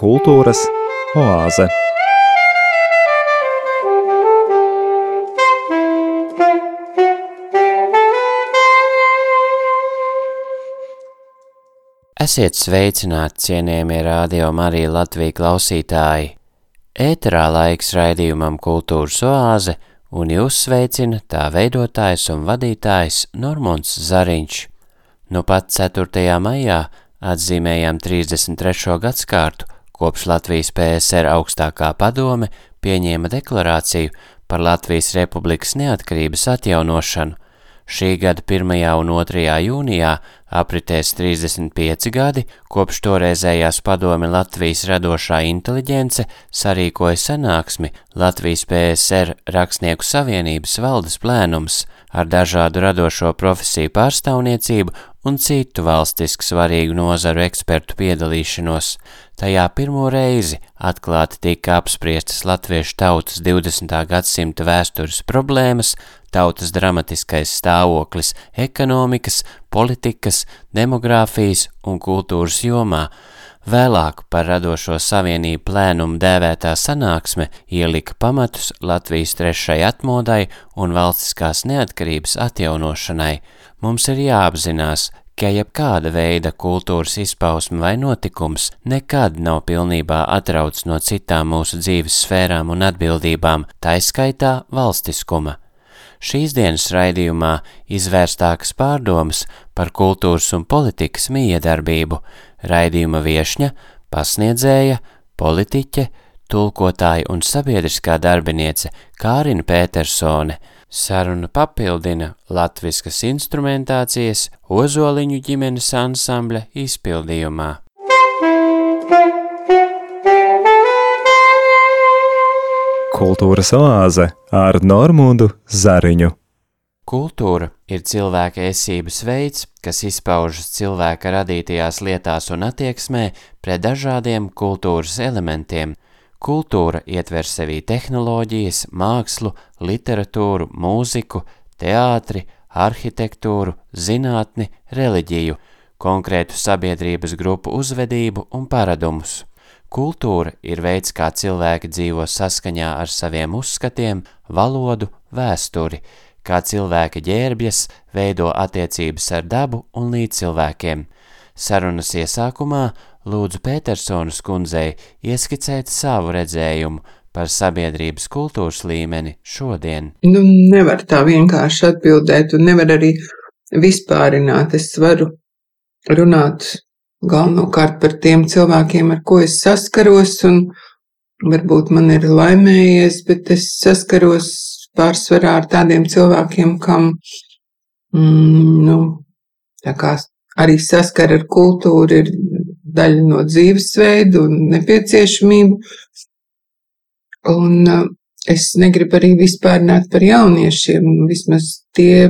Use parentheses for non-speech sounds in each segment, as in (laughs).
Kultūras oāze. Esiet sveicināti, cienījamie radio Marija Latvija klausītāji! Ēterā laiks raidījumam Kultūras oāze un jūs sveicina tā veidotājs un vadītājs Normons Zariņš. Nu pat 4. maijā atzīmējām 33. gadskārtu, kopš Latvijas PSR augstākā padome pieņēma deklarāciju par Latvijas Republikas neatkarības atjaunošanu – Šī gada 1. un 2. jūnijā apritēs 35 gadi, kopš toreizējās padome Latvijas radošā inteliģence sarīkoja sanāksmi Latvijas PSR Rakstnieku savienības valdes plēnums ar dažādu radošo profesiju pārstāvniecību un citu valstisku svarīgu nozaru ekspertu piedalīšanos. Tajā pirmo reizi atklāti tika apspriestas latviešu tautas 20. gadsimta vēstures problēmas, tautas dramatiskais stāvoklis ekonomikas, politikas, demogrāfijas un kultūras jomā. Vēlāk par radošo savienību plēnumu dēvētā sanāksme ielika pamatus Latvijas trešai atmodai un valstiskās neatkarības atjaunošanai. Mums ir jāapzinās, ka jebkāda veida kultūras izpausme vai notikums nekad nav pilnībā atrauts no citām mūsu dzīves sfērām un atbildībām, taiskaitā valstiskuma. Šīs dienas raidījumā izvērstākas pārdomas par kultūras un politikas miedarbību, raidījuma viešņa, pasniedzēja, politiķe, tulkotāja un sabiedriskā darbiniece Kārina Pētersone – Sarunu papildina latviskas instrumentācijas Ozoliņu ģimenes ansambļa izpildījumā. Kultūras oāze ar Normūdu Zariņu. Kultūra ir cilvēka esības veids, kas izpaužas cilvēka radītajās lietās un attieksmē pret dažādiem kultūras elementiem – Kultūra ietver sevī tehnoloģijas, mākslu, literatūru, mūziku, teātri, arhitektūru, zinātni, reliģiju, konkrētu sabiedrības grupu uzvedību un paradumus. Kultūra ir veids, kā cilvēki dzīvo saskaņā ar saviem uzskatiem, valodu, vēsturi, kā cilvēki ģērbjas, veido attiecības ar dabu un līdzcilvēkiem. Sarunas iesākumā lūdzu Petersonas kundzei ieskicēt savu redzējumu par sabiedrības kultūras līmeni šodien. Nu, nevar tā vienkārši atbildēt, un nevar arī vispārināt. Es varu runāt galvenokārt par tiem cilvēkiem, ar ko es saskaros, un varbūt man ir laimējies, bet es saskaros pārsvarā ar tādiem cilvēkiem, kam, mm, nu, arī saskara ar kultūru, ir daļa no dzīvesveida un nepieciešamība. Un uh, es negribu arī vispārināt par jauniešiem, vismaz tie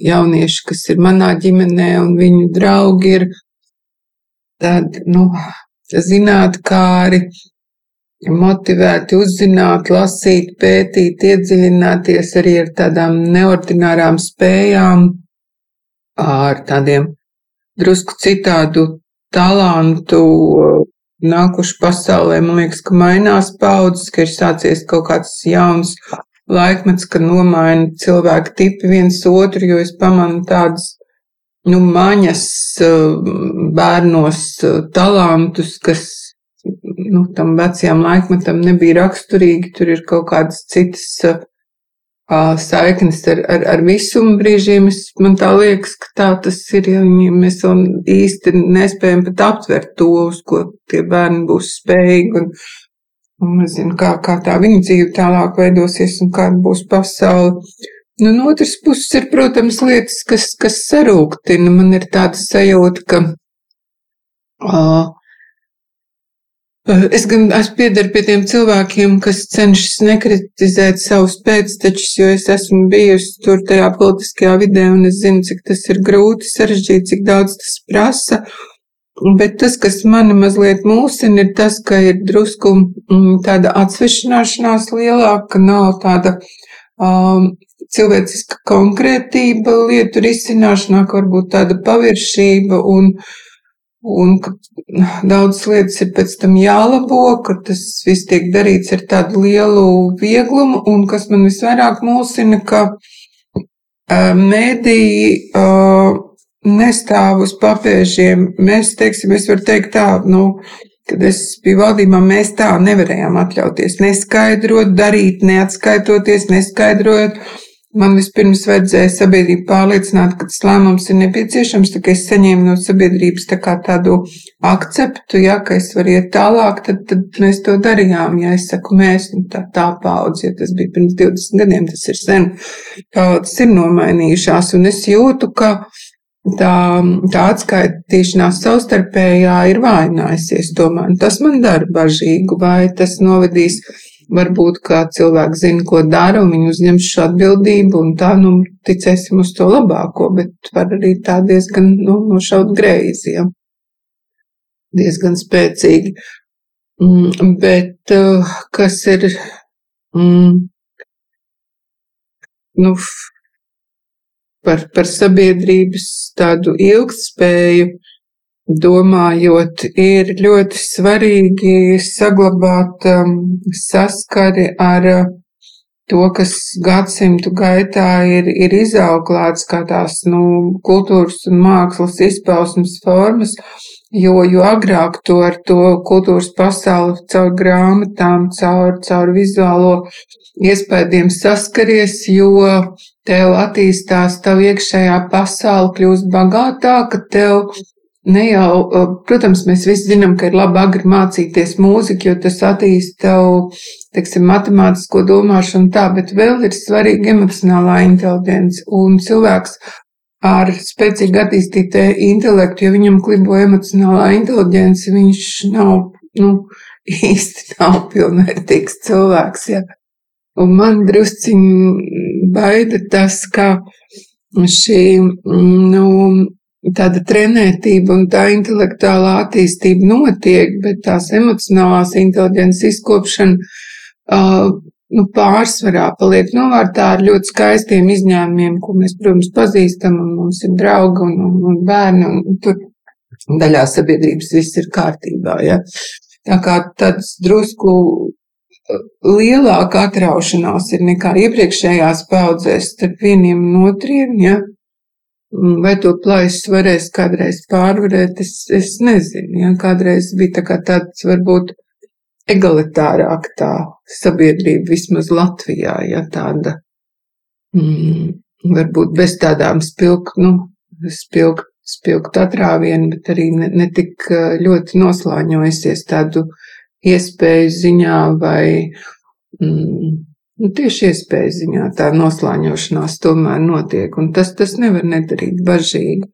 jaunieši, kas ir manā ģimenē un viņu draugi ir tādi, nu, zinātkāri, motivēti uzzināt, lasīt, pētīt, iedziļināties arī ar tādām neordinārām spējām, ar tādiem drusku citādu talantu nākuši pasaulē. Man liekas, ka mainās paudzes, ka ir sācies kaut kāds jauns laikmets, kad nomaina cilvēku tipi viens otru, jo es pamanu tādas, nu, maņas bērnos talantus, kas, nu, tam vecajam laikmetam nebija raksturīgi, tur ir kaut kādas citas saiknes ar, ar, ar visumu brīžiem. Es, man tā liekas, ka tā tas ir, ja viņi, mēs vēl īsti nespējam pat aptvert to, uz ko tie bērni būs spējīgi. Un, un nezinu, kā, kā tā viņa dzīve tālāk veidosies un kāda būs pasaule. Nu, no otras puses ir, protams, lietas, kas, kas sarūktina. Man ir tāda sajūta, ka uh, Es gan es piedaru pie tiem cilvēkiem, kas cenšas nekritizēt savus pēctečus, jo es esmu bijusi tur tajā politiskajā vidē un es zinu, cik tas ir grūti, sarežģīti, cik daudz tas prasa. Bet tas, kas mani mazliet mūsina, ir tas, ka ir drusku mm, tāda atsvešināšanās lielāka, nav tāda um, cilvēciska konkrētība lietu risināšanā, ka varbūt tāda paviršība un, un ka daudzas lietas ir pēc tam jālabo, ka tas viss tiek darīts ar tādu lielu vieglumu un kas man visvairāk mulsina, ka uh, nestāv uz papēžiem. Mēs, teiksim, es varu teikt tā, nu, kad es biju valdībā, mēs tā nevarējām atļauties neskaidrot, darīt, neatskaitoties, neskaidrojot. Man vispirms vajadzēja sabiedrību pārliecināt, ka tas lēmums ir nepieciešams, tā kā es saņēmu no sabiedrības tā kā tādu akceptu, ja, ka es varu iet tālāk, tad, tad mēs to darījām. Ja es saku mēs, nu tā, tā paudze, ja tas bija pirms 20 gadiem, tas ir sen, paudzes ir nomainījušās, un es jūtu, ka tā, tā atskaitīšanās savstarpējā ir vājinājusies. Tomēr tas man dara bažīgu, vai tas novedīs. Varbūt kā cilvēki zina, ko dara, un viņi uzņems šo atbildību, un tā, nu, ticēsim uz to labāko, bet var arī tā diezgan, nu, nošaut greizi, ja. Diezgan spēcīgi. Mm, bet uh, kas ir, mm, nu, par, par sabiedrības tādu ilgspēju domājot, ir ļoti svarīgi saglabāt um, saskari ar uh, to, kas gadsimtu gaitā ir, ir izauklēts kā tās nu, kultūras un mākslas izpausmes formas, jo, jo agrāk to ar to kultūras pasauli caur grāmatām, caur, caur vizuālo iespējām saskaries, jo tev attīstās tavu iekšējā pasauli, kļūst bagātāka, tev ne jau, protams, mēs visi zinām, ka ir labi agri mācīties mūziku, jo tas attīst tev, teiksim, matemātisko domāšanu tā, bet vēl ir svarīga emocionālā inteligence un cilvēks ar spēcīgi attīstītu intelektu, ja viņam klibo emocionālā inteligence, viņš nav, nu, (laughs) īsti nav pilnvērtīgs cilvēks, ja. Un man drusciņi baida tas, ka šī, nu, tāda trenētība un tā intelektuālā attīstība notiek, bet tās emocionālās inteliģences izkopšana uh, nu, pārsvarā paliek novārtā ar ļoti skaistiem izņēmumiem, ko mēs, protams, pazīstam, un mums ir draugi un, un, un bērni, un tur daļā sabiedrības viss ir kārtībā. Ja? Tā kā tāds drusku lielāka atraušanās ir nekā iepriekšējās paudzēs starp vieniem un otriem, ja? Vai to plaisu varēs kādreiz pārvarēt, es, es nezinu, ja? Kādreiz bija tā kā tāds varbūt egalitārāk tā sabiedrība vismaz Latvijā, ja tāda, mm, varbūt bez tādām spilgt, nu, spilgt, spilgt atrāvienu, bet arī ne, ne tik ļoti noslāņojusies tādu iespēju ziņā vai mm, nu, tieši iespēju ziņā tā noslāņošanās tomēr notiek, un tas, tas nevar nedarīt bažīgi.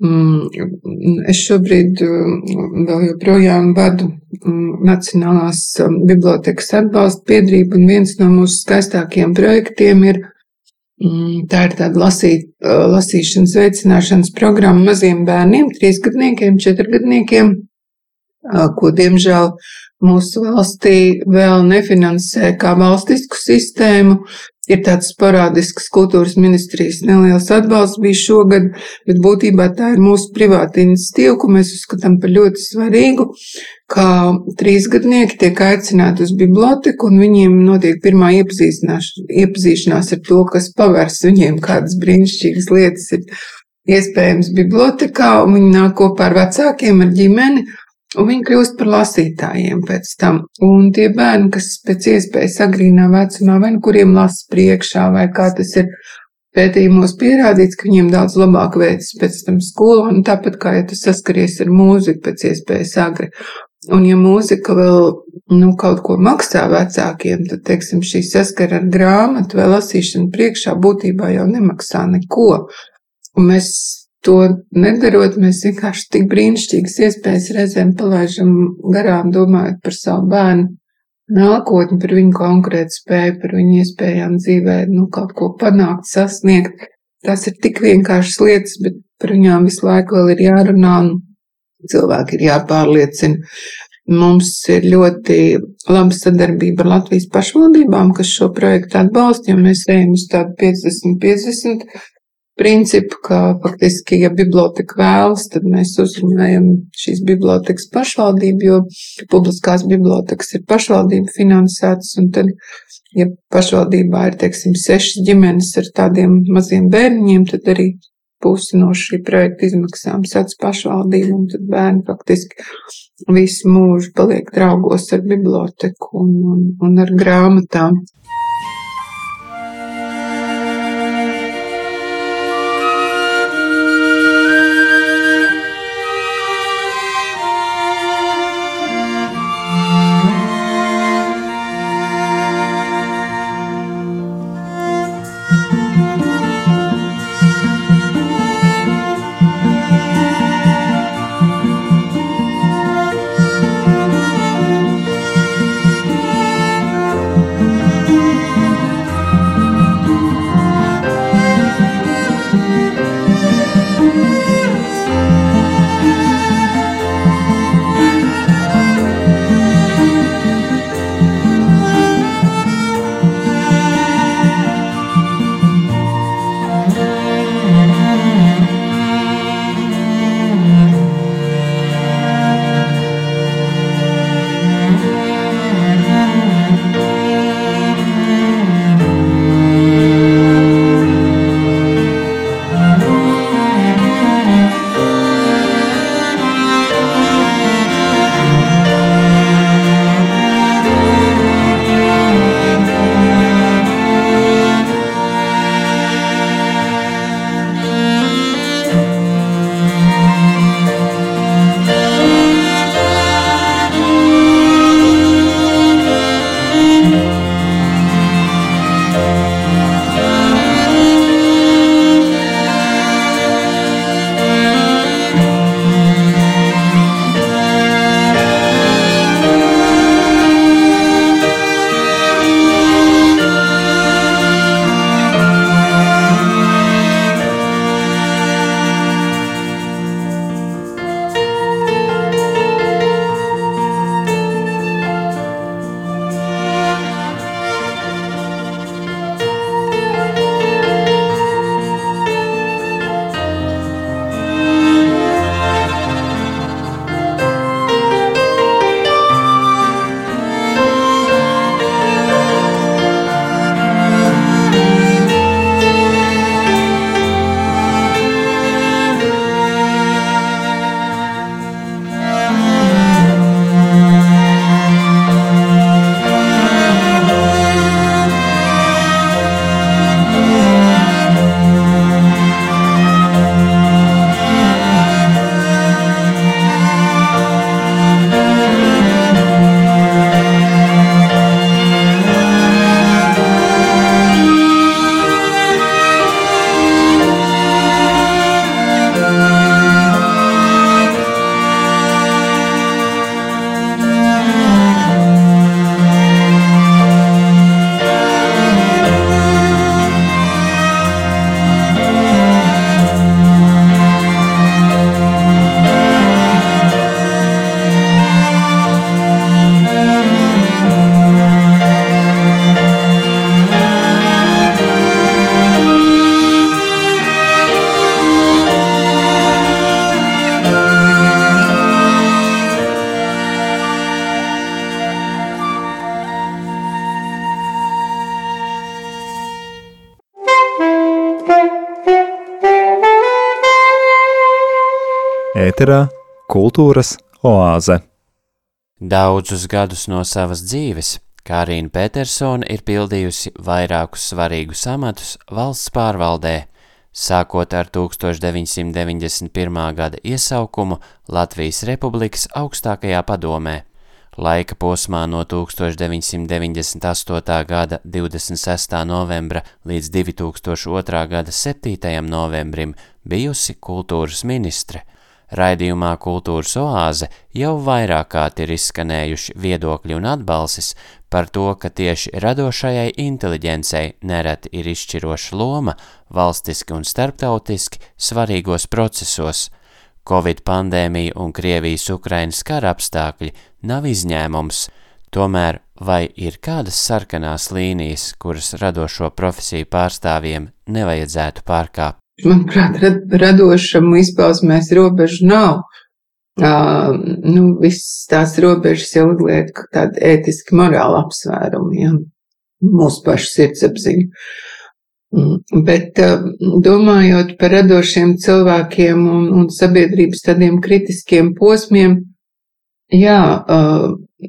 Mm, es šobrīd mm, vēl joprojām vadu mm, Nacionālās bibliotekas atbalsta biedrību, un viens no mūsu skaistākajiem projektiem ir Tā ir tāda lasīt, lasīšanas veicināšanas programma maziem bērniem, trīsgadniekiem, četrgadniekiem, ko diemžēl mūsu valstī vēl nefinansē kā valstisku sistēmu. Ir tāds sporādisks kultūras ministrijas neliels atbalsts bija šogad, bet būtībā tā ir mūsu privāta iniciatīva, ko mēs uzskatām par ļoti svarīgu, kā trīsgadnieki tiek aicināti uz biblioteku un viņiem notiek pirmā iepazīšanās ar to, kas pavērs viņiem kādas brīnišķīgas lietas ir iespējams bibliotekā, un viņi nāk kopā ar vecākiem, ar ģimeni, Un viņi kļūst par lasītājiem pēc tam. Un tie bērni, kas pēc iespējas agrīnā vecumā, vai nu kuriem lasa priekšā, vai kā tas ir pētījumos pierādīts, ka viņiem daudz labāk veicas pēc tam skolā, un tāpat kā ja tu saskaries ar mūziku pēc iespējas agri. Un ja mūzika vēl nu, kaut ko maksā vecākiem, tad, teiksim, šī saskara ar grāmatu vai lasīšanu priekšā būtībā jau nemaksā neko. Un mēs to nedarot, mēs vienkārši tik brīnišķīgas iespējas reizēm palaidām garām, domājot par savu bērnu nākotni, par viņu konkrētu spēju, par viņu iespējām dzīvē, nu, kaut ko panākt, sasniegt. Tas ir tik vienkāršas lietas, bet par viņām visu laiku vēl ir jārunā un cilvēki ir jāpārliecina. Mums ir ļoti laba sadarbība ar Latvijas pašvaldībām, kas šo projektu atbalsta, jo mēs ejam uz tādu 50-50 principu, ka faktiski, ja biblioteka vēlas, tad mēs uzrunājam šīs bibliotekas pašvaldību, jo publiskās bibliotekas ir pašvaldību finansētas, un tad, ja pašvaldībā ir, teiksim, sešas ģimenes ar tādiem maziem bērniņiem, tad arī pusi no šī projekta izmaksām sadz pašvaldību, un tad bērni faktiski visu mūžu paliek draugos ar biblioteku un, un, un ar grāmatām. Ēterā Kultūras oāze. Daudzus gadus no savas dzīves Kārīna Petersona ir pildījusi vairākus svarīgus amatus valsts pārvaldē, sākot ar 1991. gada iesaukumu Latvijas Republikas augstākajā padomē. Laika posmā no 1998. gada 26. novembra līdz 2002. gada 7. novembrim bijusi kultūras ministre – Raidījumā Kultūras oāze jau vairāk kārt ir izskanējuši viedokļi un atbalsis par to, ka tieši radošajai inteliģencei nereti ir izšķiroša loma valstiski un starptautiski svarīgos procesos. Covid pandēmija un Krievijas-Ukrainas kara apstākļi nav izņēmums, tomēr vai ir kādas sarkanās līnijas, kuras radošo profesiju pārstāvjiem nevajadzētu pārkāpt? Manuprāt, radošam izpausmēs robežu nav. Uh, nu, viss tās robežas jau uzliek tādu ētiski morālu apsvērumu, ja mūsu pašu sirdsapziņu. Mm, bet domājot par radošiem cilvēkiem un, un sabiedrības tādiem kritiskiem posmiem, jā,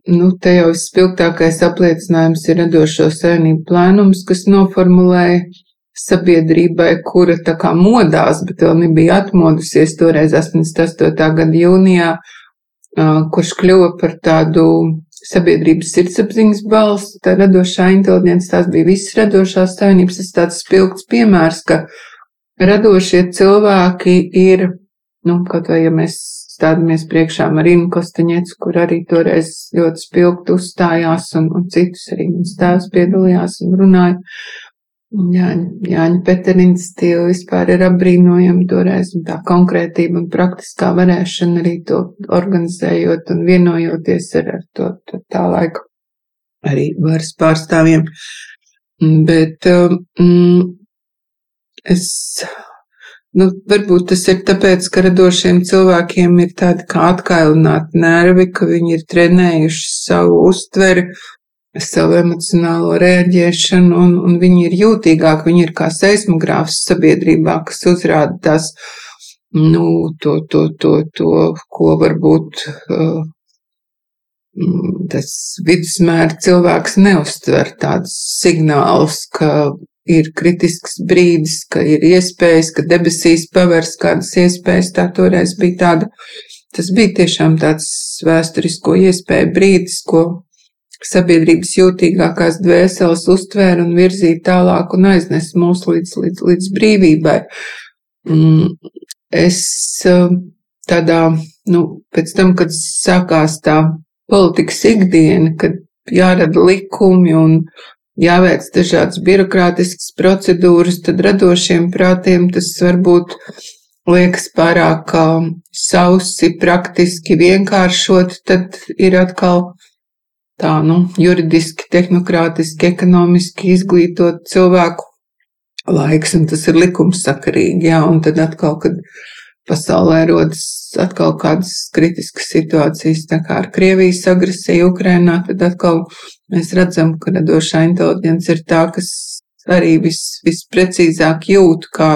nu, te jau spilgtākais apliecinājums ir radošo savienību plēnums, kas noformulēja sabiedrībai, kura tā kā modās, bet vēl nebija atmodusies toreiz 88. gada jūnijā, kurš kļuva par tādu sabiedrības sirdsapziņas balss, tā radošā inteliģence, tās bija visas radošās savienības, tas tāds spilgts piemērs, ka radošie cilvēki ir, nu, kaut vai ja mēs stādamies priekšā Marinu Kostaņets, kur arī toreiz ļoti spilgt uzstājās un, un citus arī mans tēvs piedalījās un runāja. Jāņa, Jāņa Peterins stila vispār ir apbrīnojama toreiz, un tā konkrētība un praktiskā varēšana arī to organizējot un vienojoties ar, ar to, to tā laika arī varas pārstāvjiem. Bet um, es, nu, varbūt tas ir tāpēc, ka radošiem cilvēkiem ir tādi kā atkailināti nervi, ka viņi ir trenējuši savu uztveri savu emocionālo rēģēšanu, un, un viņi ir jūtīgāki, viņi ir kā seismogrāfs sabiedrībā, kas uzrāda tās, nu, to, to, to, to ko varbūt uh, tas vidusmēra cilvēks neuztver. Tādus signālus, ka ir kritisks brīdis, ka ir iespējas, ka debesīs pavērs kādas iespējas, tā toreiz bija tāda, tas bija tiešām tāds vēsturisko iespēju brīdis, ko sabiedrības jūtīgākās dvēseles uztvēra un virzīja tālāk un aiznes mūs līdz, līdz, līdz brīvībai. Mm, es um, tādā, nu, pēc tam, kad sākās tā politikas ikdiena, kad jārada likumi un jāveic dažādas birokrātiskas procedūras, tad radošiem prātiem tas varbūt liekas pārāk um, sausi, praktiski vienkāršot, tad ir atkal tā, nu, juridiski, tehnokrātiski, ekonomiski izglītot cilvēku laiks, un tas ir likumsakarīgi, jā, un tad atkal, kad pasaulē rodas atkal kādas kritiskas situācijas, tā kā ar Krievijas agresiju Ukrainā, tad atkal mēs redzam, ka radošā inteliģence ir tā, kas arī vis, visprecīzāk jūt, kā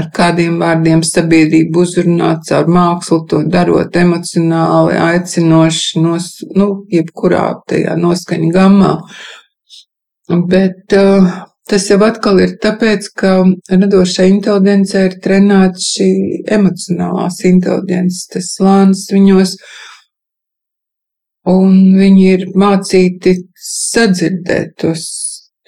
ar kādiem vārdiem sabiedrību uzrunāt caur mākslu, to darot emocionāli, aicinoši, nos, nu, jebkurā tajā noskaņa gammā. Bet uh, tas jau atkal ir tāpēc, ka radošai inteligencei ir trenēta šī emocionālās inteligences, tas slānis viņos, un viņi ir mācīti sadzirdēt tos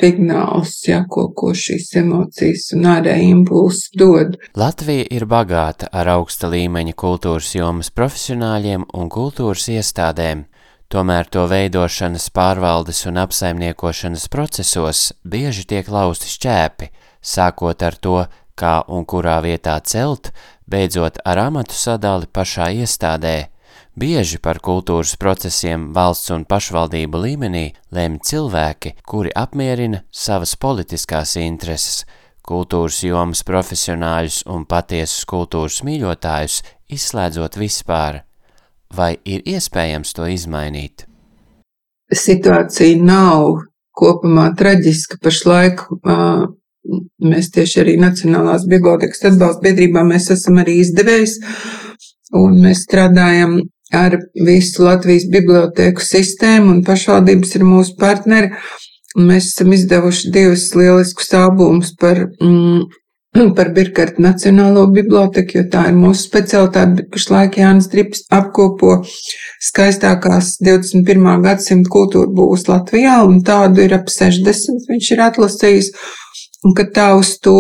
signāls, ja, ko, ko šīs emocijas un ārēji impulsi dod. Latvija ir bagāta ar augsta līmeņa kultūras jomas profesionāļiem un kultūras iestādēm, tomēr to veidošanas, pārvaldes un apsaimniekošanas procesos bieži tiek lausti šķēpi, sākot ar to, kā un kurā vietā celt, beidzot ar amatu sadali pašā iestādē, Bieži par kultūras procesiem valsts un pašvaldību līmenī lemj cilvēki, kuri apmierina savas politiskās intereses, kultūras jomas profesionāļus un patiesus kultūras mīļotājus izslēdzot vispār. Vai ir iespējams to izmainīt? Situācija nav kopumā traģiska pašlaik. Mēs tieši arī Nacionālās bibliotekas atbalsta biedrībā mēs esam arī izdevējs, un mēs strādājam ar visu Latvijas bibliotēku sistēmu, un pašvaldības ir mūsu partneri. Mēs esam izdevuši divus lieliskus albumus par, mm, (clears throat) par Birkarta Nacionālo biblioteku, jo tā ir mūsu specialitāte, bet pašlaik Jānis Drips apkopo skaistākās 21. gadsimta kultūra būs Latvijā, un tādu ir ap 60 viņš ir atlasījis, un ka tā uz to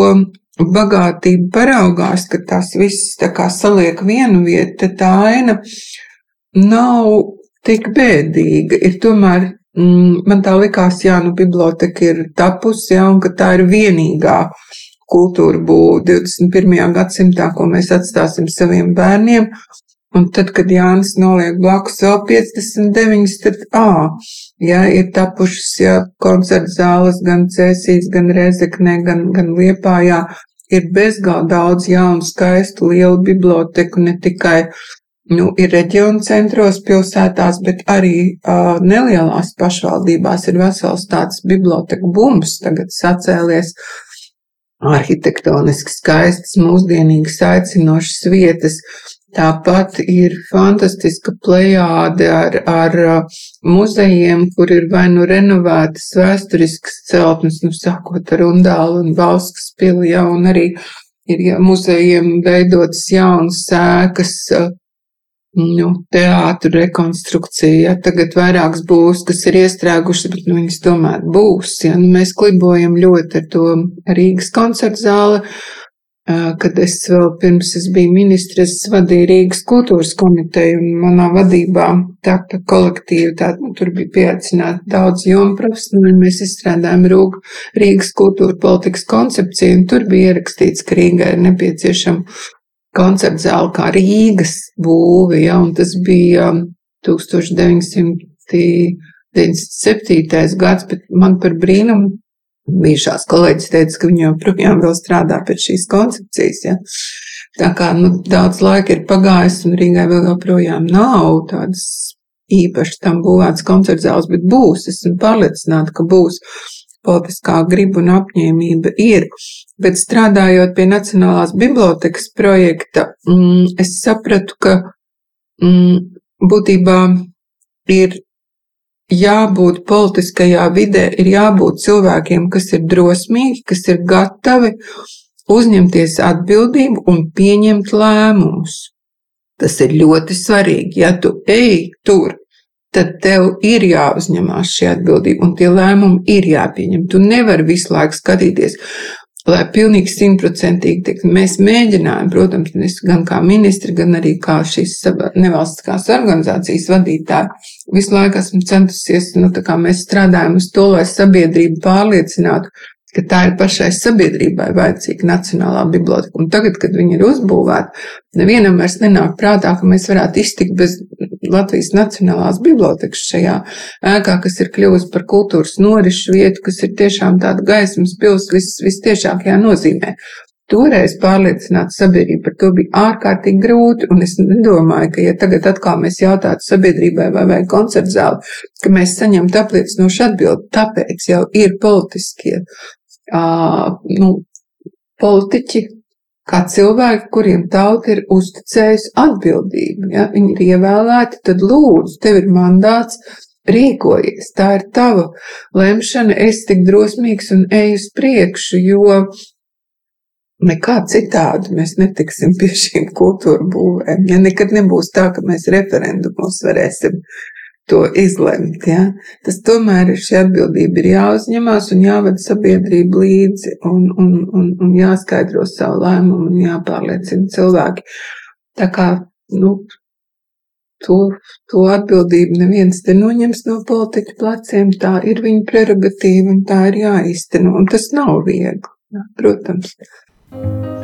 bagātību paraugās, ka tās visas tā kā saliek vienu vietu, tā aina nav tik bēdīga. Ir tomēr, mm, man tā likās, jā, nu, biblioteka ir tapusi, jā, un ka tā ir vienīgā kultūra būs 21. gadsimtā, ko mēs atstāsim saviem bērniem. Un tad, kad Jānis noliek blakus vēl 59, tad, ā, jā, ir tapušas, jā, koncerta zāles gan Cēsīs, gan Rezeknē, gan, gan Liepājā, ir bezgalīgi daudz jaunu, skaistu, lielu biblioteku, ne tikai nu, ir reģionu centros, pilsētās, bet arī uh, nelielās pašvaldībās ir vesels tāds biblioteku bums tagad sacēlies. Arhitektoniski skaistas, mūsdienīgas, aicinošas vietas, Tāpat ir fantastiska plejāde ar, ar muzejiem, kur ir vai nu renovētas vēsturiskas celtnes, nu sākot ar Undālu un Bauskas pili, ja, un arī ir ja, muzejiem veidotas jaunas sēkas, nu, teātru rekonstrukcija, ja, tagad vairākas būs, kas ir iestrēgušas, bet nu, viņas tomēr būs, ja, nu, mēs klibojam ļoti ar to Rīgas koncertu zāli, kad es vēl pirms es biju ministres, vadīju Rīgas kultūras komiteju un manā vadībā tāda kolektīva, tā, tur bija pieaicināti daudz jomu profesionāļi, mēs izstrādājam Rūg, Rīgas kultūra politikas koncepciju un tur bija ierakstīts, ka Rīgai ir nepieciešama koncerta zāle kā Rīgas būve, ja, un tas bija 1997. gads, bet man par brīnumu bijušās kolēģis teica, ka viņi joprojām vēl strādā pēc šīs koncepcijas. Ja? Tā kā nu, daudz laika ir pagājis, un Rīgai vēl joprojām nav tādas īpaši tam būvētas koncerta zāles, bet būs. Esmu pārliecināta, ka būs politiskā griba un apņēmība ir. Bet strādājot pie Nacionālās bibliotekas projekta, mm, es sapratu, ka mm, būtībā ir jābūt politiskajā vidē, ir jābūt cilvēkiem, kas ir drosmīgi, kas ir gatavi uzņemties atbildību un pieņemt lēmumus. Tas ir ļoti svarīgi. Ja tu ej tur, tad tev ir jāuzņemās šī atbildība un tie lēmumi ir jāpieņem. Tu nevari visu laiku skatīties lai pilnīgi simtprocentīgi tiktu. Mēs mēģinājām, protams, gan kā ministri, gan arī kā šīs nevalstiskās organizācijas vadītāji, visu laiku esmu centusies, nu, tā kā mēs strādājam uz to, lai sabiedrību pārliecinātu, ka tā ir pašai sabiedrībai vajadzīga nacionālā biblioteka. Un tagad, kad viņi ir uzbūvēti, nevienam vairs nenāk prātā, ka mēs varētu iztikt bez Latvijas Nacionālās bibliotekas šajā ēkā, kas ir kļuvusi par kultūras norišu vietu, kas ir tiešām tāda gaismas pils vis, vistiešākajā nozīmē. Toreiz pārliecināt sabiedrību par to bija ārkārtīgi grūti, un es nedomāju, ka, ja tagad atkal mēs jautātu sabiedrībai vai vajag koncertu zāli, ka mēs saņemtu apliecinošu atbildi, tāpēc jau ir politiskie nu, politiķi, kā cilvēki, kuriem tauta ir uzticējusi atbildību. Ja? Viņi ir ievēlēti, tad lūdzu, tev ir mandāts, rīkojies, tā ir tava lemšana, es tik drosmīgs un eju uz priekšu, jo nekā citādi mēs netiksim pie šīm kultūra būvēm. Ja nekad nebūs tā, ka mēs referendumos varēsim to izlemt. Ja? Tas tomēr ir šī atbildība, ir jāuzņemās un jāved sabiedrība līdzi un, un, un, un jāskaidro savu lēmumu un jāpārliecina cilvēki. Tā kā, nu, to, to atbildību neviens te noņems no politiķa pleciem, tā ir viņa prerogatīva un tā ir jāizteno, un tas nav viegli, jā, protams. Laika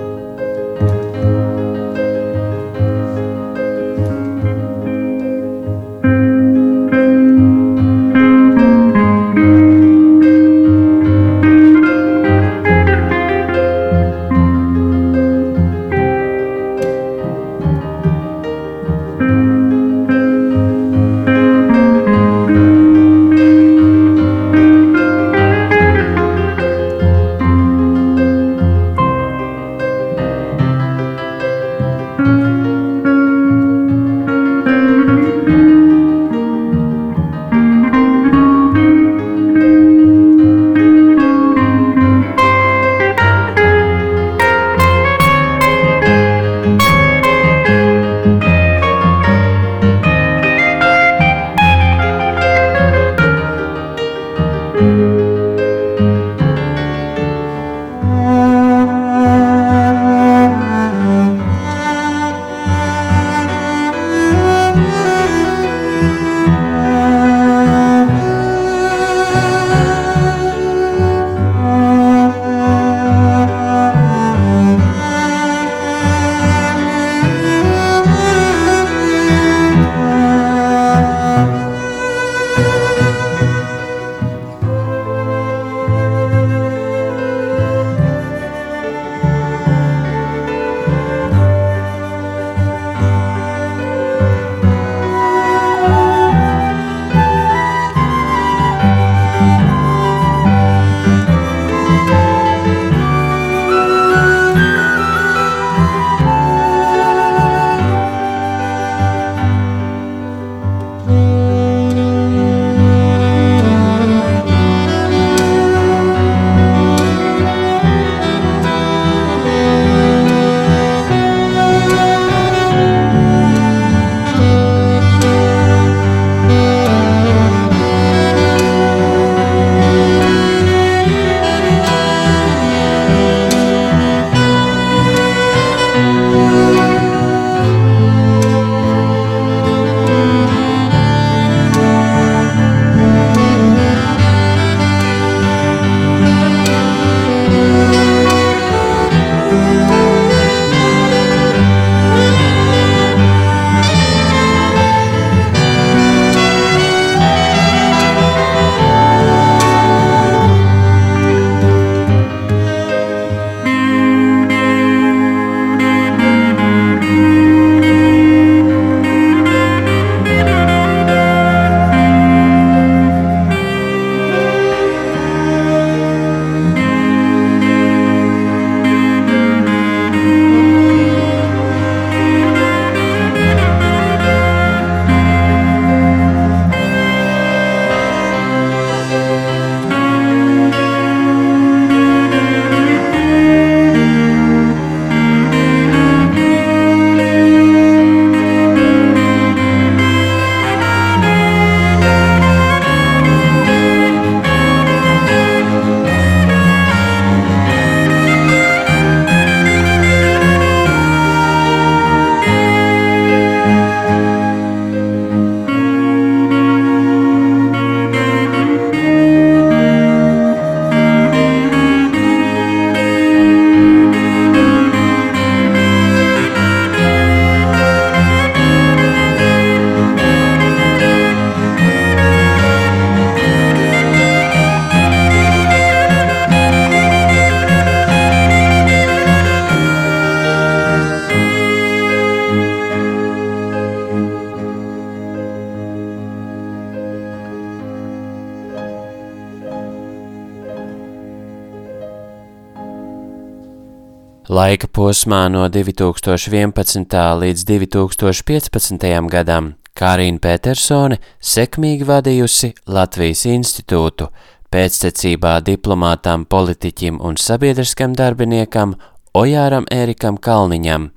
posmā no 2011. līdz 2015. gadam Kārīna Petersone sekmīgi vadījusi Latvijas institūtu, pēctecībā diplomātam, politiķim un sabiedriskam darbiniekam Ojāram Ērikam Kalniņam.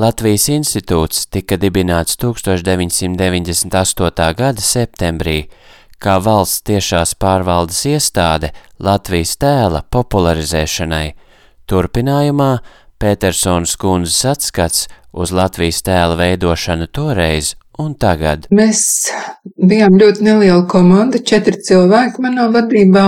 Latvijas institūts tika dibināts 1998. gada septembrī, kā valsts tiešās pārvaldes iestāde Latvijas tēla popularizēšanai. Turpinājumā Petersons kundzes atskats uz Latvijas tēla veidošanu toreiz un tagad. Mēs bijām ļoti neliela komanda, četri cilvēki manā vadībā,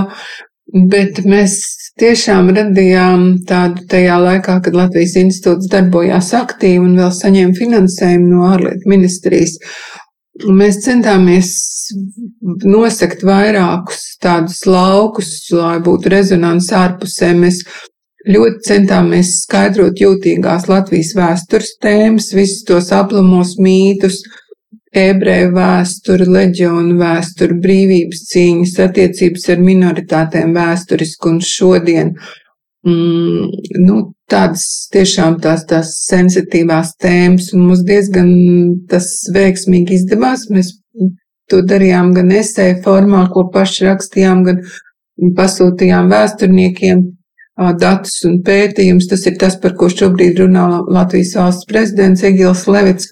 bet mēs tiešām radījām tādu tajā laikā, kad Latvijas institūts darbojās aktīvi un vēl saņēma finansējumu no ārlietu ministrijas. Mēs centāmies nosakt vairākus tādus laukus, lai būtu rezonants ārpusē. Mēs ļoti centāmies skaidrot jūtīgās Latvijas vēstures tēmas, visus tos aplamos mītus, ebreju vēsturi, leģionu vēsturi, brīvības cīņas, attiecības ar minoritātēm vēsturiski un šodien. Mm, nu, tādas tiešām tās, tās sensitīvās tēmas, un mums diezgan tas veiksmīgi izdevās. Mēs to darījām gan esēju formā, ko paši rakstījām, gan pasūtījām vēsturniekiem datus un pētījumus. Tas ir tas, par ko šobrīd runā Latvijas valsts prezidents Egils Levits.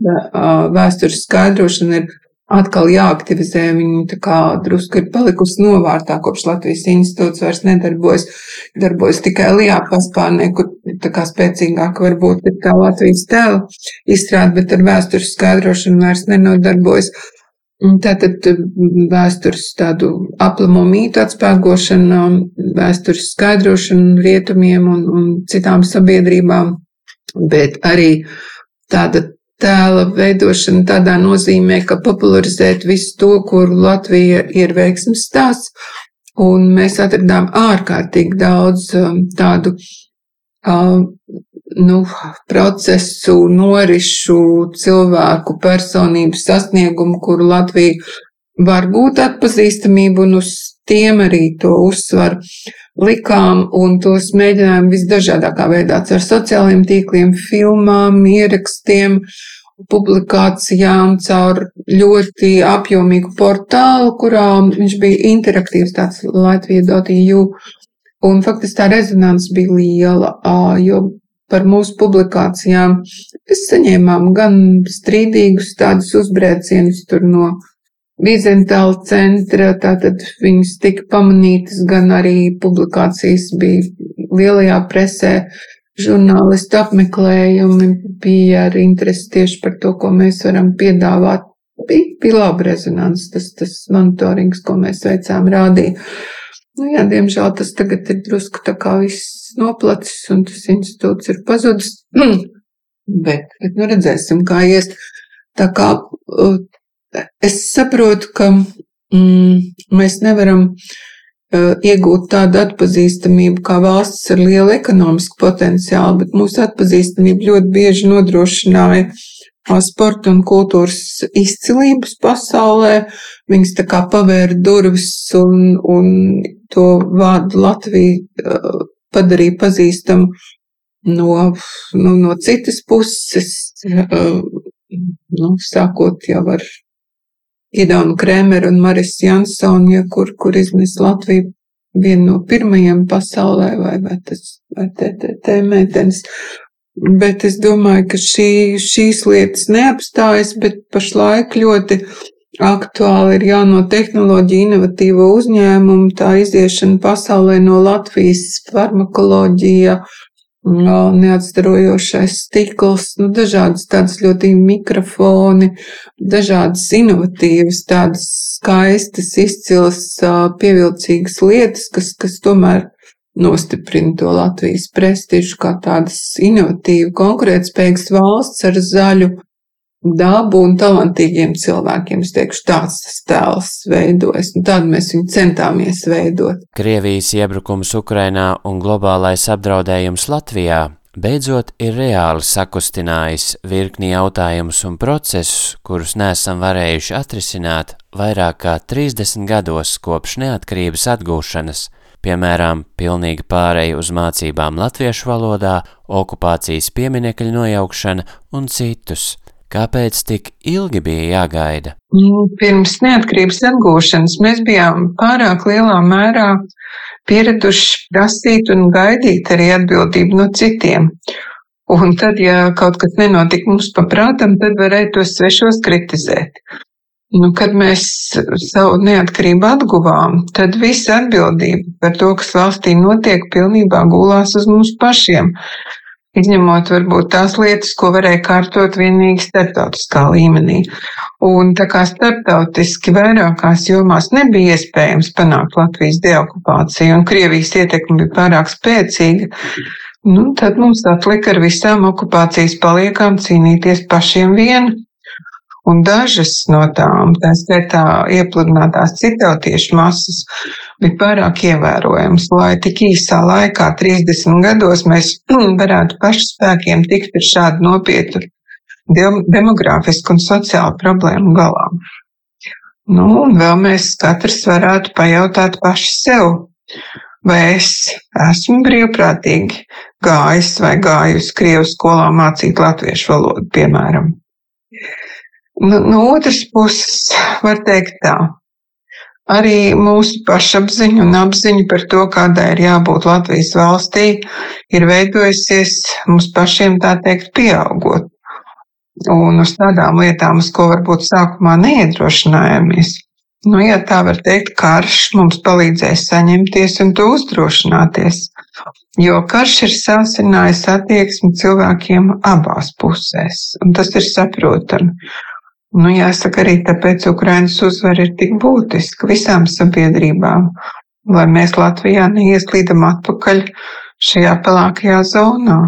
Vēstures skaidrošana ir atkal jāaktivizē. Viņa tā kā drusku ir palikusi novārtā, kopš Latvijas institūts vairs nedarbojas. Darbojas tikai Lijā paspārnē, kur tā kā spēcīgāk varbūt ir tā Latvijas tēla izstrāde, bet ar vēstures skaidrošanu vairs nenodarbojas. Tātad vēstures tādu aplamo mītu atspēgošana, vēstures skaidrošana rietumiem un, un citām sabiedrībām, bet arī tāda tēla veidošana tādā nozīmē, ka popularizēt visu to, kur Latvija ir veiksmes stāsts, un mēs atradām ārkārtīgi daudz um, tādu nu, procesu, norišu, cilvēku personību sasniegumu, kuru Latvija var būt atpazīstamība, un uz tiem arī to uzsvaru likām, un tos mēģinājām visdažādākā veidā ar sociālajiem tīkliem, filmām, ierakstiem, publikācijām, caur ļoti apjomīgu portālu, kurā viņš bija interaktīvs tāds Latvija.eu Un faktiski tā rezonance bija liela, jo par mūsu publikācijām mēs saņēmām gan strīdīgus tādus uzbrēcienus tur no Vizentāla centra, tātad viņas tika pamanītas, gan arī publikācijas bija lielajā presē, žurnālistu apmeklējumi bija ar interesi tieši par to, ko mēs varam piedāvāt. Bija, bija laba rezonance, tas, tas monitorings, ko mēs veicām, rādīja. Nu, jā, diemžēl tas tagad ir drusku tā kā viss noplacis un tas institūts ir pazudis. bet, bet nu redzēsim, kā ies. Tā kā es saprotu, ka mm, mēs nevaram uh, iegūt tādu atpazīstamību kā valsts ar lielu ekonomisku potenciālu, bet mūsu atpazīstamība ļoti bieži nodrošināja sporta un kultūras izcilības pasaulē. Viņas tā kā pavēra durvis un, un to vārdu Latviju uh, padarīja pazīstamu no, nu, no citas puses, uh, nu, sākot jau ar Gidaunu Krēmeru un Maris Jansonu, ja, kur, kur iznes Latviju vienu no pirmajiem pasaulē, vai, vai tas, vai te, te, te meitenes. Bet es domāju, ka šī, šīs lietas neapstājas, bet pašlaik ļoti aktuāli ir jauno tehnoloģiju, inovatīvo uzņēmumu, tā iziešana pasaulē no Latvijas farmakoloģija, neatstarojošais stikls, nu, dažādas tādas ļoti mikrofoni, dažādas inovatīvas, tādas skaistas, izcilas, pievilcīgas lietas, kas, kas tomēr nostiprina to Latvijas prestižu kā tādas inovatīvu, konkurētspējīgas valsts ar zaļu dabu un talantīgiem cilvēkiem. Es teikšu, tāds tas tēls veidojas, un tādu mēs viņu centāmies veidot. Krievijas iebrukums Ukrainā un globālais apdraudējums Latvijā beidzot ir reāli sakustinājis virkni jautājumus un procesus, kurus nesam varējuši atrisināt vairāk kā 30 gados kopš neatkarības atgūšanas – piemēram, pilnīga pāreja uz mācībām latviešu valodā, okupācijas pieminekļu nojaukšana un citus. Kāpēc tik ilgi bija jāgaida? Nu, pirms neatkarības atgūšanas mēs bijām pārāk lielā mērā pieraduši prasīt un gaidīt arī atbildību no citiem. Un tad, ja kaut kas nenotika mums paprātam, tad varēja tos svešos kritizēt. Nu, kad mēs savu neatkarību atguvām, tad visa atbildība par to, kas valstī notiek, pilnībā gulās uz mums pašiem. Izņemot varbūt tās lietas, ko varēja kārtot vienīgi starptautiskā līmenī. Un tā kā starptautiski vairākās jomās nebija iespējams panākt Latvijas deokupāciju un Krievijas ietekme bija pārāk spēcīga, nu, tad mums atlika ar visām okupācijas paliekām cīnīties pašiem vien. Un dažas no tām, tā skaitā iepludinātās citautiešu masas, bija pārāk ievērojamas, lai tik īsā laikā, 30 gados, mēs varētu pašu spēkiem tikt ar šādu nopietnu demogrāfisku un sociālu problēmu galā. Nu, un vēl mēs katrs varētu pajautāt paši sev, vai es esmu brīvprātīgi gājis vai gāju uz Krievu skolā mācīt latviešu valodu, piemēram. No, nu, no otras puses, var teikt tā, arī mūsu pašapziņa un apziņa par to, kādai ir jābūt Latvijas valstī, ir veidojusies mums pašiem, tā teikt, pieaugot. Un uz tādām lietām, uz ko varbūt sākumā neiedrošinājāmies. Nu, ja tā var teikt, karš mums palīdzēs saņemties un to uzdrošināties, jo karš ir sāsinājis attieksmi cilvēkiem abās pusēs, un tas ir saprotami. Nu, jāsaka arī tāpēc Ukrainas uzvara ir tik būtiska visām sabiedrībām, lai mēs Latvijā neieslīdam atpakaļ šajā pelākajā zonā.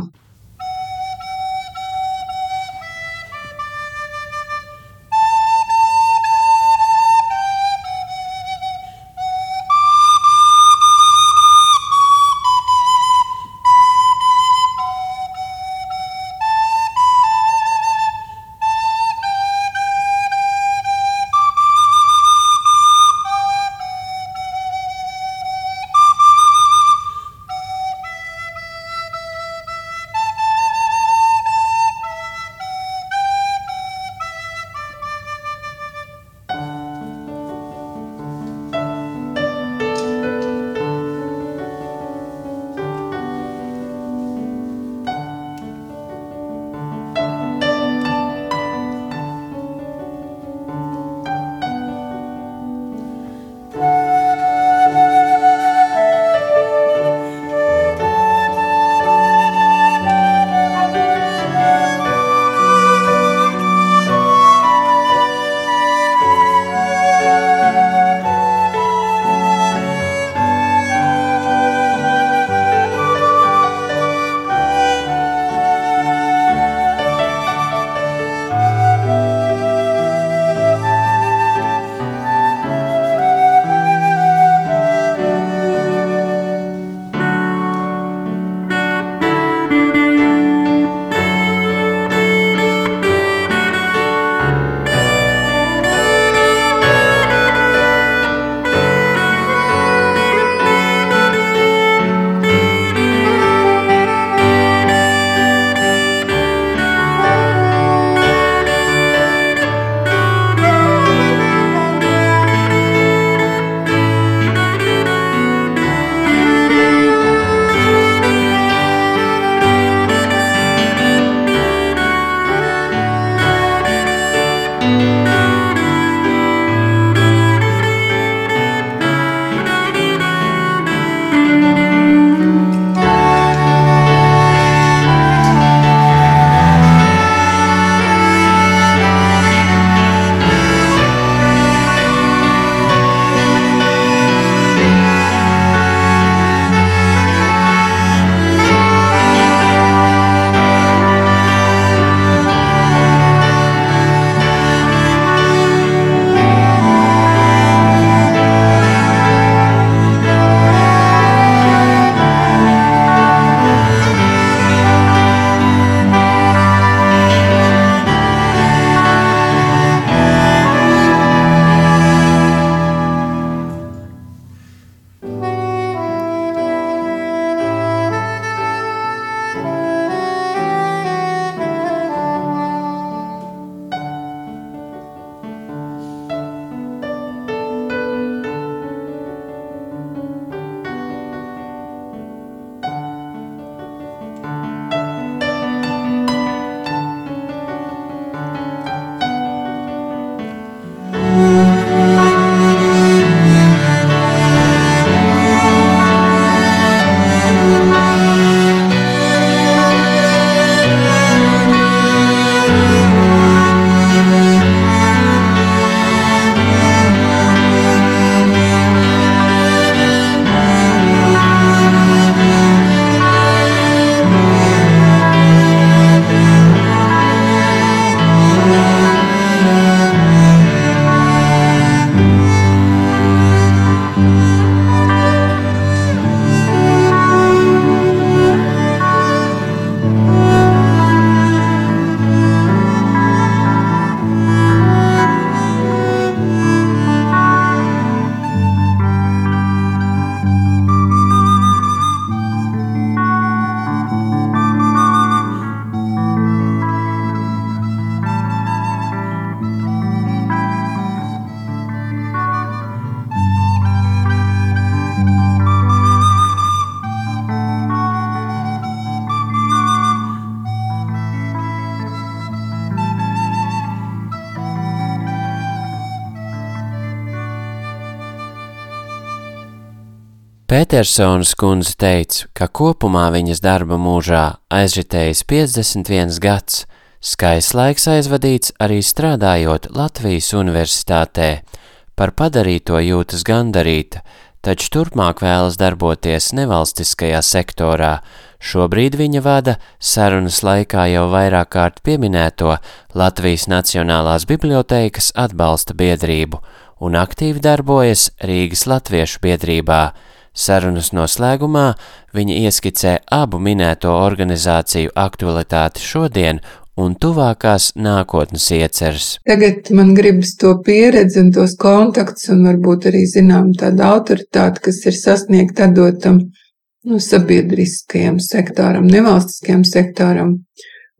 Petersons kundze teica, ka kopumā viņas darba mūžā aizritējis 51 gads, skaists laiks aizvadīts arī strādājot Latvijas universitātē, par padarīto jūtas gandarīta, taču turpmāk vēlas darboties nevalstiskajā sektorā, Šobrīd viņa vada sarunas laikā jau vairāk kārt pieminēto Latvijas Nacionālās bibliotēkas atbalsta biedrību un aktīvi darbojas Rīgas Latviešu biedrībā. Sarunas noslēgumā viņa ieskicē abu minēto organizāciju aktualitāti šodien un tuvākās nākotnes ieceres. Tagad man gribas to pieredzi un tos kontaktus un varbūt arī zinām tādu autoritāti, kas ir sasniegta dotam nu, sabiedriskajam sektoram, nevalstiskajam sektoram.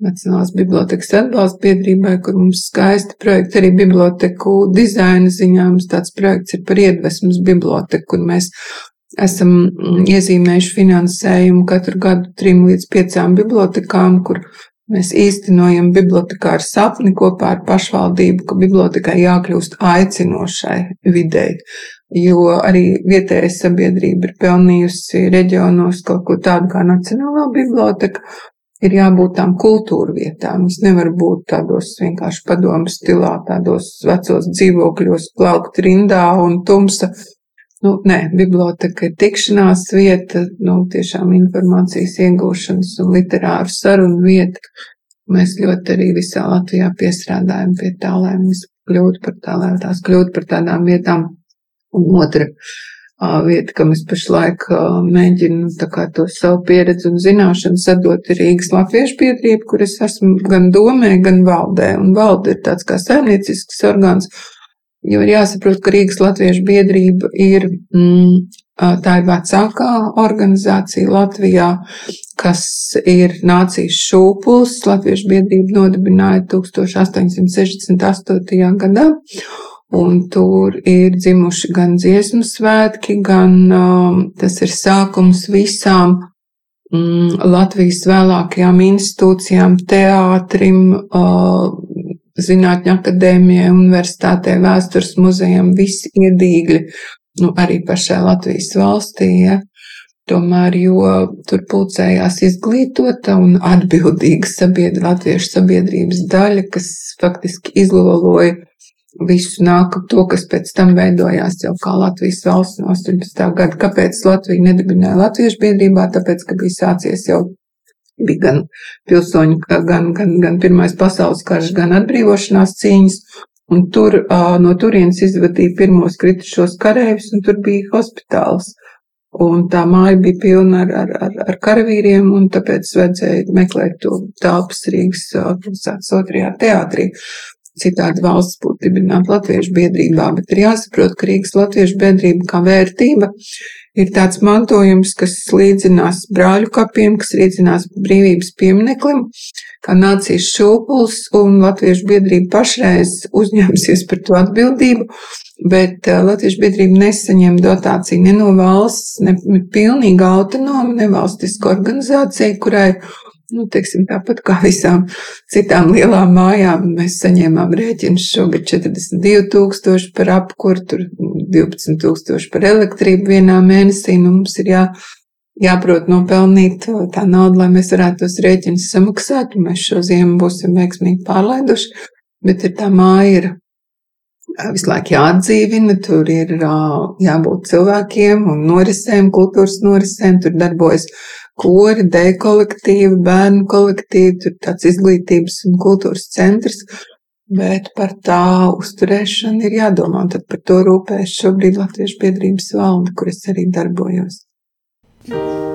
Nacionālās bibliotekas atbalsta biedrībai, kur mums skaisti projekti arī biblioteku dizaina ziņā. Mums tāds projekts ir par iedvesmas biblioteku, kur mēs esam mm, iezīmējuši finansējumu katru gadu trim līdz piecām bibliotekām, kur mēs īstenojam bibliotekāru sapni kopā ar pašvaldību, ka bibliotekai jākļūst aicinošai videi jo arī vietējā sabiedrība ir pelnījusi reģionos kaut ko tādu kā Nacionālā biblioteka. Ir jābūt tām kultūra vietām. Viņas nevar būt tādos vienkārši padomu stilā, tādos vecos dzīvokļos, plaukt rindā un tumsa. Nu, nē, biblioteka ir tikšanās vieta, nu, tiešām informācijas iegūšanas un literāru sarunu vieta. Mēs ļoti arī visā Latvijā piestrādājam pie tā, lai viņas kļūtu par tā, lai tās kļūtu par tādām vietām, Un otra vieta, kam es pašlaik mēģinu to savu pieredzi un zināšanu sadot, ir Rīgas Latviešu biedrība, kur es esmu gan domē, gan valdē. Un valde ir tāds kā saimniecisks orgāns, jo ir jāsaprot, ka Rīgas Latviešu biedrība ir, mm, tā ir vecākā organizācija Latvijā, kas ir nācijas šūpuls. Latviešu biedrība nodibināja 1868. gadā. Un tur ir dzimuši gan dziesmu svētki, gan um, tas ir sākums visām um, Latvijas vēlākajām institūcijām, teātrim, uh, zinātņu akadēmijai, universitātē, vēstures muzejam, visi iedīgļi, nu, arī pašai Latvijas valstī. Ja? Tomēr, jo tur pulcējās izglītota un atbildīga sabiedr, latviešu sabiedrības daļa, kas faktiski izloloja visu nāk to, kas pēc tam veidojās jau kā Latvijas valsts no 18. gada. Kāpēc Latvija nedibināja Latviešu biedrībā? Tāpēc, ka bija sācies jau bija gan pilsoņu, gan, gan, gan Pirmais pasaules karš, gan atbrīvošanās cīņas, un tur no turienes izvadīja pirmos kritušos karēvis, un tur bija hospitāls. Un tā māja bija pilna ar, ar, ar, ar karavīriem, un tāpēc vajadzēja meklēt to telpas Rīgas pilsētas otrajā teātrī. Citādi valsts būtu dibināta Latviešu biedrībā, bet ir jāsaprot, ka Rīgas Latviešu biedrība kā vērtība ir tāds mantojums, kas līdzinās brāļu kapiem, kas līdzinās brīvības piemineklim, kā nācijas šūpuls, un Latviešu biedrība pašreiz uzņēmusies par to atbildību, bet uh, Latviešu biedrība nesaņem dotāciju ne no valsts, ne pilnīgi autonoma nevalstiska organizācija, kurai Nu, teiksim, tāpat kā visām citām lielām mājām, mēs saņēmām rēķinus šogad 42,000 par apkurtu, 12,000 par elektrību vienā mēnesī. Nu, mums ir jā, jāprot nopelnīt tā naudu, lai mēs varētu tos rēķinus samaksāt, mēs šo ziemu būsim veiksmīgi pārlaiduši. Bet ir tā māja ir visu laiku jāatdzīvina, tur ir jābūt cilvēkiem un norisēm, kultūras norisēm, tur darbojas kori, deju kolektīvi, bērnu kolektīvi, tur tāds izglītības un kultūras centrs. Bet par tā uzturēšanu ir jādomā, un tad par to rūpējas šobrīd Latviešu biedrības valde, kur es arī darbojos. Thank you.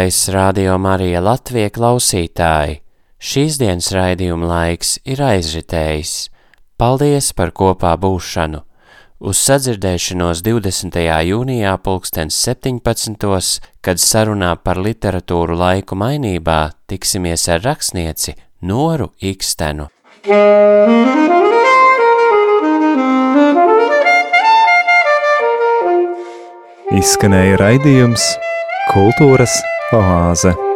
Dārgais Radio Marija Latvija klausītāji, šīs dienas raidījuma laiks ir aizritējis. Paldies par kopā būšanu! Uz sadzirdēšanos 20. jūnijā pulkstens 17. kad sarunā par literatūru laiku mainībā tiksimies ar rakstnieci Noru Ikstenu. Izskanēja raidījums Kultūras oāze.